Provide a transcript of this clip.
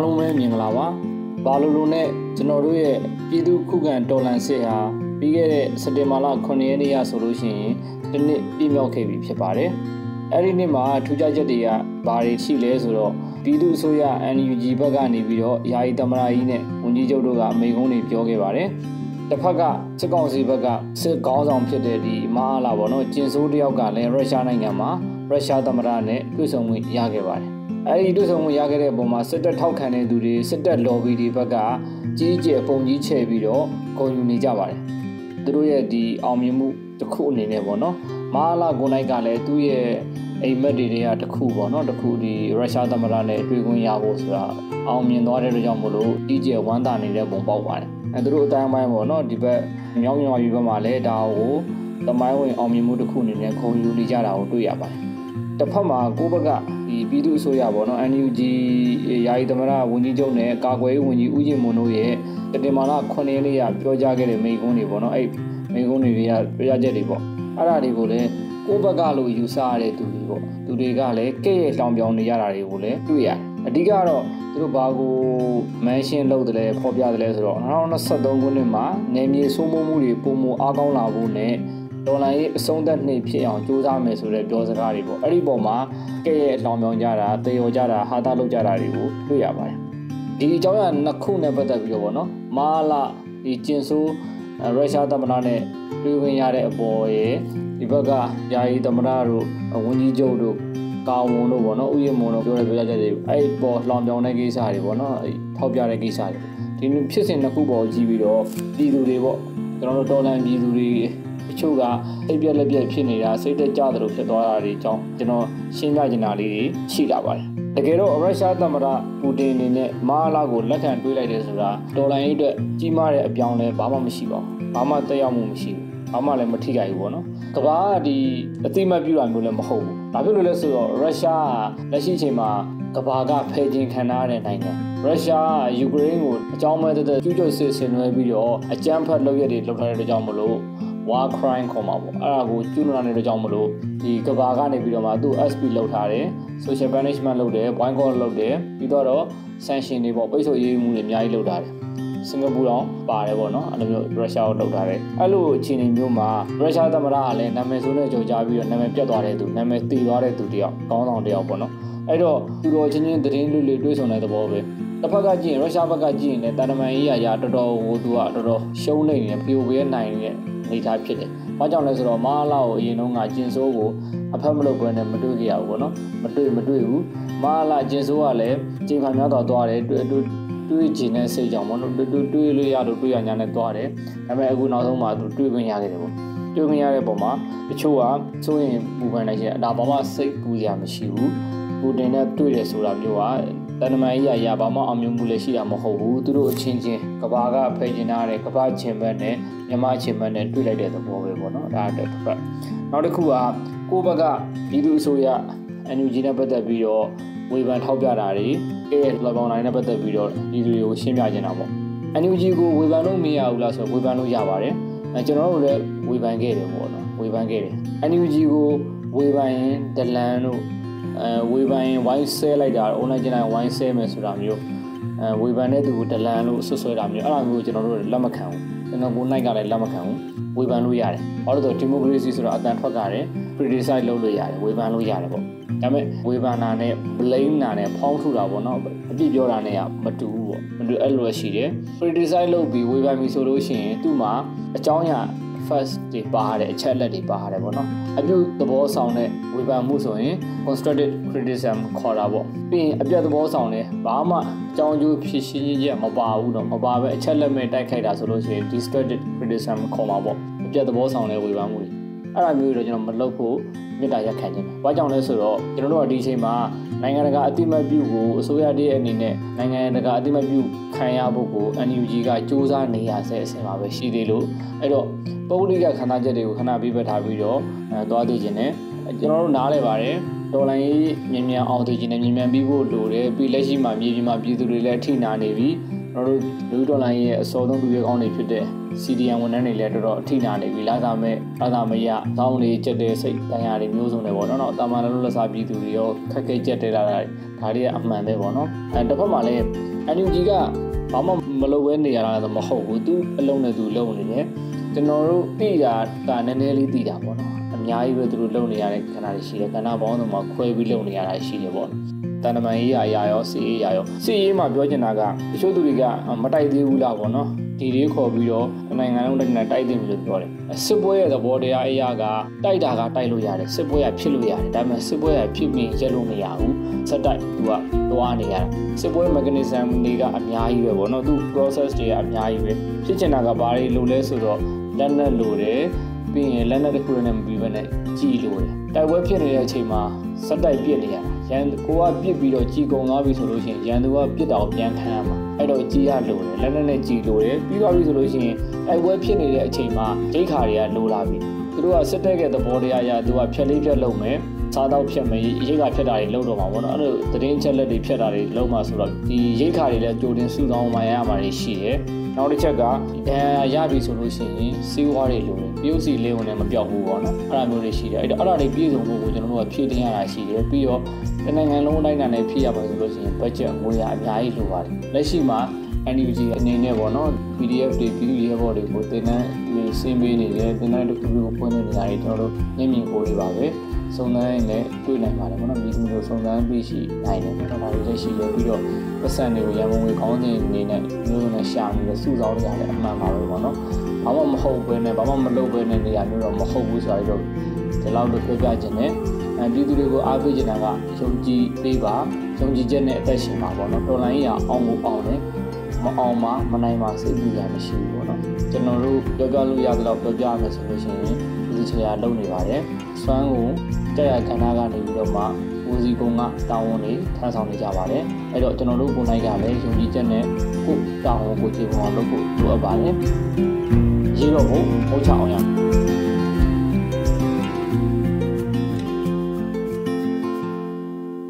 အားလုံးပဲမြင်ကြလားပါဘာလို့လို့နဲ့ကျွန်တော်တို့ရဲ့ပြည်သူခုခံတော်လှန်စစ်ဟာပြီးခဲ့တဲ့စက်တင်ဘာလ9ရက်နေ့ရဆိုလို့ရှိရင်ဒီနှစ်ပြည့်မြောက်ခဲ့ပြီဖြစ်ပါတယ်အဲ့ဒီနေ့မှာထူးခြားချက်တွေကဘာတွေရှိလဲဆိုတော့ပြည်သူအစိုးရ NUG ဘက်ကနေပြီးတော့ယာယီသမရာကြီးနဲ့ဝန်ကြီးချုပ်တို့ကအမိန့်ကုန်းတွေပြောခဲ့ပါတယ်တစ်ဖက်ကစစ်ကောင်စီဘက်ကစစ်ကောင်းဆောင်ဖြစ်တဲ့ဒီမဟာလာပေါ့နော်ကျင်ဆိုးတယောက်ကလည်းရုရှားနိုင်ငံမှာရုရှားသမ္မတနဲ့တွေ့ဆုံမှုရခဲ့ပါတယ် အဲဒီတွေ့ဆုံမှုရခဲ့တဲ့အပေါ်မှာစစ်တပ်ထောက်ခံတဲ့သူတွေစစ်တပ် lobby တွေဘက်ကကြီးကျယ်ပုံကြီးချဲ့ပြီးတော့ဂုဏ်ယူနေကြပါတယ်သူတို့ရဲ့ဒီအောင်မြင်မှုတစ်ခုအနေနဲ့ပေါ့နော်မဟာလာကိုနိုင်ကလည်းသူ့ရဲ့အိမ်မက်တွေတွေကတခုပေါ့နော်တခုဒီရုရှားသမ္မတနဲ့တွေ့ခွင့်ရဖို့ဆိုတာအောင်မြင်သွားတဲ့အတွက်ကြောင့်မလို့ကြီးကျယ်ဝမ်းသာနေတဲ့ပုံပေါက်ပါတယ်အဲသူတို့အတိုင်းပိုင်းပေါ့နော်ဒီဘက်မြောင်းမြောင်းယူဘက်မှာလည်းဒါကိုသမိုင်းဝင်အောင်မြင်မှုတစ်ခုအနေနဲ့ခုံယူနေကြတာကိုတွေ့ရပါတယ်တစ်ဖက်မှာကိုဘက်က ဒီပြည်သူအစိုးရပေါ့နော် NUG ယာယီသမရဝန်ကြီးချုပ်နဲ့ကာကွယ်ရေးဝန်ကြီးဦးကျင်မွန်တို့ရဲ့တတင်မာလာ9ရက်နေ့ကပြောကြားခဲ့တဲ့မိန့်ခွန်းတွေပေါ့နော်အဲ့မိန့်ခွန်းတွေကပြောကြားချက်တွေပေါ့အဲ့ဒါတွေကိုလည်းကိုဘက်ကလို့ယူဆရတဲ့သူတွေပေါ့သူတွေကလည်းကဲ့ရဲ့လောင်ပြောင်နေရတာတွေကိုလည်းတွေ့ရတယ်အဓိကတော့သူတို့ဘာကိုမန်ရှင်းလုပ်တယ်လဲဖော်ပြတယ်လဲဆိုတော့2023ခုနှစ်မှာနေမြေစိုးမိုးမှုတွေပုံမအားကောင်းလာဖို့နဲ့ ဒေါ်လာရေးအဆုံးသက်နှိပ်ဖြစ်အောင်စူးစမ်းမယ်ဆိုတဲ့ပြောစကားတွေပေါ့အဲ့ဒီပုံမှာကဲ့ရဲ့လောင်ပြောင်ကြတာတေရောကြတာဟာတာလုပ်ကြတာတွေကိုတွေ့ရပါတယ်ဒီအကြောင်းအရာနှစ်ခုနဲ့ပတ်သက်ပြီးတော့ဗောနော်မာလာဒီကျင်ဆိုးရုရှားသမ္မတနဲ့တွေ့ဝင်ရတဲ့အပေါ်ရဲ့ဒီဘက်ကယာယီသမ္မတတို့ဝန်ကြီးချုပ်တို့ကာဝန်တို့ပေါ့နော်ဥယျာဉ်မုံတို့ပြောတဲ့ပြောကြတဲ့အဲ့ပေါ်လောင်ပြောင်တဲ့ကိစ္စတွေပေါ့နော်အဲ့ထောက်ပြတဲ့ကိစ္စတွေဒီဖြစ်စဉ်တစ်ခုပေါ်ကြည့်ပြီးတော့ပြည်သူတွေပေါ့ကျွန်တော်တို့တော်လန်ပြည်သူတွေ တချို့ကအိပ်ပြက်လက်ပြက်ဖြစ်နေတာစိတ်သက်ကြသလိုဖြစ်သွားတာတွေအကြောင်းကျွန်တော်ရှင်းပြချင်တာလေးတွေရှိလာပါတယ်တကယ်တော့ရုရှားသမ္မတပူတင်အနေနဲ့မဟာလာကိုလက်ခံတွေးလိုက်တယ်ဆိုတာဒေါ်လာရေးအတွက်ကြီးမားတဲ့အပြောင်းလဲဘာမှမရှိပါဘူးဘာမှတက်ရောက်မှုမရှိဘူးဘာမှလည်းမထိခိုက်ဘူးပေါ့နော်ကဘာကဒီအတိမတ်ပြူတာမျိုးလည်းမဟုတ်ဘူးဘာဖြစ်လို့လဲဆိုတော့ရုရှားကလက်ရှိအချိန်မှာကဘာကဖယ်ကျင်ခံထားတဲ့နိုင်ငံရုရှားကယူကရိန်းကိုအကြောင်းမဲ့တဲ့ကျူးကျော်စစ်ဆင်နွှဲပြီးတော့အကြမ်းဖက်လုပ်ရတွေလုပ်ထားတဲ့ကြောင့်မလို့ war crime ခေါ်မှာပေါ့အဲ့ဒါကိုကျူးလွန်နေတဲ့ကြောင့်မလို့ဒီကဘာကနေပြီးတော့မှသူ့ SP လောက်ထားတယ် social punishment လုပ်တယ် boycott လုပ်တယ်ပြီးတော့ sanction တွေပေါ့ပိတ်ဆို့ရေးမှုတွေအများကြီးလုပ်ထားတယ်စင်ကာပူတော့ပါတယ်ပေါ့နော်အဲ့လိုမျိုးရုရှားကိုလောက်ထားတယ်အဲ့လိုအခြေအနေမျိုးမှာရုရှားသမ္မတကလည်းနာမည်ဆိုးနဲ့ကြော်ကြားပြီးတော့နာမည်ပြတ်သွားတဲ့သူနာမည်တည်သွားတဲ့သူတယောက်ကောင်းဆောင်တယောက်ပေါ့နော်အဲ့တော့သူတော်ချင်းချင်းသတင်းလွတ်လွတ်တွေးဆုံတဲ့သဘောပဲတစ်ဖက်ကကြည့်ရင်ရုရှားဘက်ကကြည့်ရင်လည်းတာတမန်ရေးရာတော်တော်ဟိုသူကတော်တော်ရှုံးနေနေပြိုပြဲနိုင်နေတဲ့ အနေအထားဖြစ်တယ်။ဘာကြောင့်လဲဆိုတော့မဟာလာကိုအရင်တုန်းကကျင်ဆိုးကိုအဖက်မလုပ်ဘဲနဲ့မတွေ့ကြရဘူးပေါ့နော်။မတွေ့မတွေ့ဘူး။မဟာလာကျင်ဆိုးကလည်းချိန်ခံများတော့သွားတယ်တွေ့တွေ့တွေးကျင်တဲ့စိတ်ကြောင့်ပေါ့နော်တွေ့တွေ့လို့ရလို့တွေ့ရညာနဲ့သွားတယ်။ဒါပေမဲ့အခုနောက်ဆုံးမှသူတွေ့ခွင့်ရခဲ့တယ်ပေါ့။တွေ့ခွင့်ရတဲ့ပုံမှာတချို့ကစိုးရင်ပူပန်နေရှင်ဒါဘာမှစိတ်ပူစရာမရှိဘူး။ပူတင်နဲ့တွေ့တယ်ဆိုတာမျိုးက တန်တမန်ကြီးရရဘာမှအောင်မြင်မှုလည်းရှိတာမဟုတ်ဘူးသူတို့အချင်းချင်းကဘာကဖိတ်ကျင်ထားတဲ့ကဘာချင်းဘက်နဲ့မြမချင်းဘက်နဲ့တွေ့လိုက်တဲ့သဘောပဲပေါ့နော်ဒါတစ်ဖက်နောက်တစ်ခုကကိုဘက်ကပြည်သူအစိုးရ NUG နဲ့ပတ်သက်ပြီးတော့ဝေဖန်ထောက်ပြတာတွေအဲ၎င်းနိုင်နဲ့ပတ်သက်ပြီးတော့ပြည်သူတွေကိုရှင်းပြနေတာပေါ့ NUG ကိုဝေဖန်လို့မရဘူးလားဆိုတော့ဝေဖန်လို့ရပါတယ်အဲကျွန်တော်တို့လည်းဝေဖန်ခဲ့တယ်ပေါ့နော်ဝေဖန်ခဲ့တယ် NUG ကိုဝေဖန်ရင်ဒလန်တို့ အဲဝေဖန်ရင်ဝိုင်းဆဲလိုက်တာ online ကျန်တိုင်းဝိုင်းဆဲမယ်ဆိုတာမျိုးအဲဝေဖန်တဲ့သူကိုဒလန်လို့ဆွဆွဲတာမျိုးအဲ့လိုမျိုးကျွန်တော်တို့လက်မခံဘူးကျွန်တော်ကိုနိုင်ကလည်းလက်မခံဘူးဝေဖန်လို့ရတယ်ဘာလို့လဲဆိုတော့ democracy ဆိုတာအတန်ထွက်ကြတယ် criticize လုပ်လို့ရတယ်ဝေဖန်လို့ရတယ်ပေါ့ဒါပေမဲ့ဝေဖန်တာနဲ့ blame တာနဲ့ဖောင်းထုတာပေါ့နော်အပြစ်ပြောတာနဲ့ကမတူဘူးပေါ့မတူအဲ့လိုရှိတယ် criticize လုပ်ပြီးဝေဖန်ပြီးဆိုလို့ရှိရင်သူ့မှာအကြောင်းအရာ first တွေပါတဲ့အချက်လက်တွေပါရတယ်ပေါ့နော်အပြုသဘောဆောင်တဲ့ဝေဖန်မှုဆိုရင် constructive criticism ခေါ်တာပေါ့ပြီးရင်အပြတ်သဘောဆောင်တဲ့ဘာမှအကြောင်းကျိုးဖြစ်ရှင်းချင်းချက်မပါဘူးတော့မပါပဲအချက်လက်မဲ့တိုက်ခိုက်တာဆိုလို့ရှိရင် destructive criticism ခေါ်မှာပေါ့အပြတ်သဘောဆောင်တဲ့ဝေဖန်မှုတွေအဲ့ဒါမျိုးတွေတော့ကျွန်တော်မလုပ်ဖို့မြစ်တာရက်ခံခြင်း။ဘာကြောင့်လဲဆိုတော့ကျွန်တော်တို့ကဒီအချိန်မှာ နိုင်ငံတကာအတိမတ်ပြုကိုအစိုးရတည်းအနေနဲ့နိုင်ငံတကာအတိမတ်ပြုခံရဖို့ကို NUG ကစ조사နေရဆဲအဆင်မှာပဲရှိသေးလို့အဲ့တော့ပုဂ္ဂလိကခန္ဓာချက်တွေကိုခဏပြီးပတ်ထားပြီးတော့အဲသွားသိခြင်းနဲ့ကျွန်တော်တို့နားလဲပါတယ်ဒေါ်လာရေးမြင်မြန်အောင်သိခြင်းနဲ့မြင်မြန်ပြီးဖို့လိုတယ်ပြီးလက်ရှိမှာမြေပြင်မှာပြည်သူတွေလည်းအထိနာနေပြီ ကျွန်တော်တို့လူဒေါ်လာရဲ့အစောဆုံးလူရဲကောင်းတွေဖြစ်တဲ့ CDN ဝန်ထမ်းတွေလည်းတော်တော်အထိနာနေပြီလာစားမဲ့လာစားမရတောင်းလေးကြက်တဲ့စိတ်တန်ရာတွေမျိုးစုံတွေပေါ့နော်။တာမန်လုံးလက်စားပြည်သူတွေရောခက်ခဲကြက်တဲ့လာတာဒါတွေကအမှန်ပဲပေါ့နော်။အဲတစ်ဖက်မှာလည်း NUG ကဘာမှမလုပ်ဘဲနေရတာတော့မဟုတ်ဘူးသူအလုံးနဲ့သူလုံနေတယ်ကျွန်တော်တို့သိတာကနည်းနည်းလေးသိတာပေါ့နော်အများကြီးပဲသူတို့လုံနေရတဲ့ခဏတွေရှိတယ်ခဏပေါင်းစုံမှာခွဲပြီးလုံနေရတာရှိတယ်ပေါ့ တန်တမန်ရေးရာရာရောစီရေးရာရောစီရေးမှာပြောချင်တာကတချို့သူတွေကမတိုက်သေးဘူးလားပေါ့နော်ဒီလေးခေါ်ပြီးတော့နိုင်ငံလုံးတိုင်းတိုက်သိပြီလို့ပြောတယ်စစ်ပွဲရဲ့သဘောတရားအရာကတိုက်တာကတိုက်လို့ရတယ်စစ်ပွဲကဖြစ်လို့ရတယ်ဒါပေမဲ့စစ်ပွဲကဖြစ်ပြီးရက်လို့မရဘူးစက်တိုက်သူကသွားနေရတာစစ်ပွဲ mechanism တွေကအများကြီးပဲပေါ့နော်သူ process တွေကအများကြီးပဲဖြစ်ချင်တာကဘာတွေလိုလဲဆိုတော့လက်နက်လိုတယ် ပြီးရင်လက်နက်တစ်ခုနဲ့မပြီးဘဲနဲ့ကြည်လိုတယ်တိုက်ပွဲဖြစ်နေတဲ့အချိန်မှာစက်တိုက်ပြစ်နေရတာရန်ကိုကပြစ်ပြီးတော့ကြည်ကုန်သွားပြီဆိုလို့ရှိရင်ရန်သူကပြစ်တာကိုပြန်ခံရမှာအဲ့တော့ကြည်ရလိုတယ်လက်နက်နဲ့ကြည်လိုတယ်ပြီးသွားပြီဆိုလို့ရှိရင်တိုက်ပွဲဖြစ်နေတဲ့အချိန်မှာဒိတ်ခါတွေကလိုလာပြီသူတို့ကစစ်တပ်ရဲ့သဘောတရားအရသူကဖြက်လေးဖြက်လုပ်မယ်စားတော့ဖြတ်မယ်ရိတ်ခါဖြတ်တာတွေလုပ်တော့မှာပေါ့နော်အဲ့လိုသတင်းချက်လက်တွေဖြတ်တာတွေလုပ်မှာဆိုတော့ဒီရိတ်ခါတွေလည်းကြိုတင်စုဆောင်းမှရမှာတွေရှိတယ် နောက်တစ်ချက်ကဒဏ်ရာရပြီဆိုလို့ရှိရင်စီးပွားတွေလိုတယ်ပြုတ်စီလေးဝင်လည်းမပြောက်ဘူးပေါ့နော်အဲ့လိုမျိုးတွေရှိတယ်အဲ့တော့အဲ့ဒါတွေပြည့်စုံဖို့ကိုကျွန်တော်တို့ကဖြည့်တင်ရတာရှိတယ်ပြီးတော့တနိုင်ငံလုံးအတိုင်းအတာနဲ့ဖြည့်ရပါဆိုလို့ရှိရင် budget ငွေရအများကြီးလိုပါတယ်လက်ရှိမှာ NUG အနေနဲ့ပေါ့နော် PDF တွေ PDF ဘော်တွေကိုတင်တန်းနေစင်းပေးနေတယ်တင်တန်းတစ်ခုခုကိုဖွင့်နေနေရတယ်ကျွန်တော်တို့မျက်မြင်ကိုယ်တွေပါပဲစုံစမ်းနဲ့တွေ့နိုင်ပါတယ်ပေါ့နော်မိသူမျိုးစုံစမ်းပြီးရှိနိုင်တယ်ပေါ့နော်ဒါတွေလည်းရှိတယ်ပြီးတော့ပတ်စံတွေကိုရန်ကုန်ငွေကောင်းနေနေနဲ့မျိုး နဲ့ရှာနေတယ်စုဆောင်းနေရတယ်အမှန်ပါပဲပေါ့နော်ဘာမှမဟုတ်ဘဲနဲ့ဘာမှမလုပ်ဘဲနဲ့နေရာမျိုးတော့မဟုတ်ဘူးဆိုတော့ဒီလောက်လို့ပြောပြခြင်းနဲ့အဲပြည်သူတွေကိုအားပေးချင်တာကယုံကြည်ပေးပါယုံကြည်ချက်နဲ့အသက်ရှင်ပါပေါ့နော်တော်လိုင်းရအောင်ကိုအောင်တယ်မအောင်မမနိုင်မစိတ်ကြည်ရမရှိဘူးပေါ့နော်ကျွန်တော်တို့ပြောပြလို့ရသလောက်ပြောပြရမယ်ဆိုလို့ရှိရင်ဒီချရာလုပ်နေပါတယ်စွမ်းကိုကြရကဏ္ဍကနေပြီးတော့မှ ဦးစီးကုန်းကတာဝန်တွေထမ်းဆောင်နေကြပါတယ်အဲ့တော့ကျွန်တော်တို့ကိုယ်နိုင်ကလည်းယုံကြည်ချက်နဲ့ကိုတာဝန်ကိုခြေပေါ်အောင်လုပ်ဖို့လိုအပ်ပါတယ်ရေးတော့ဖို့ဟုတ်ချအောင်ရ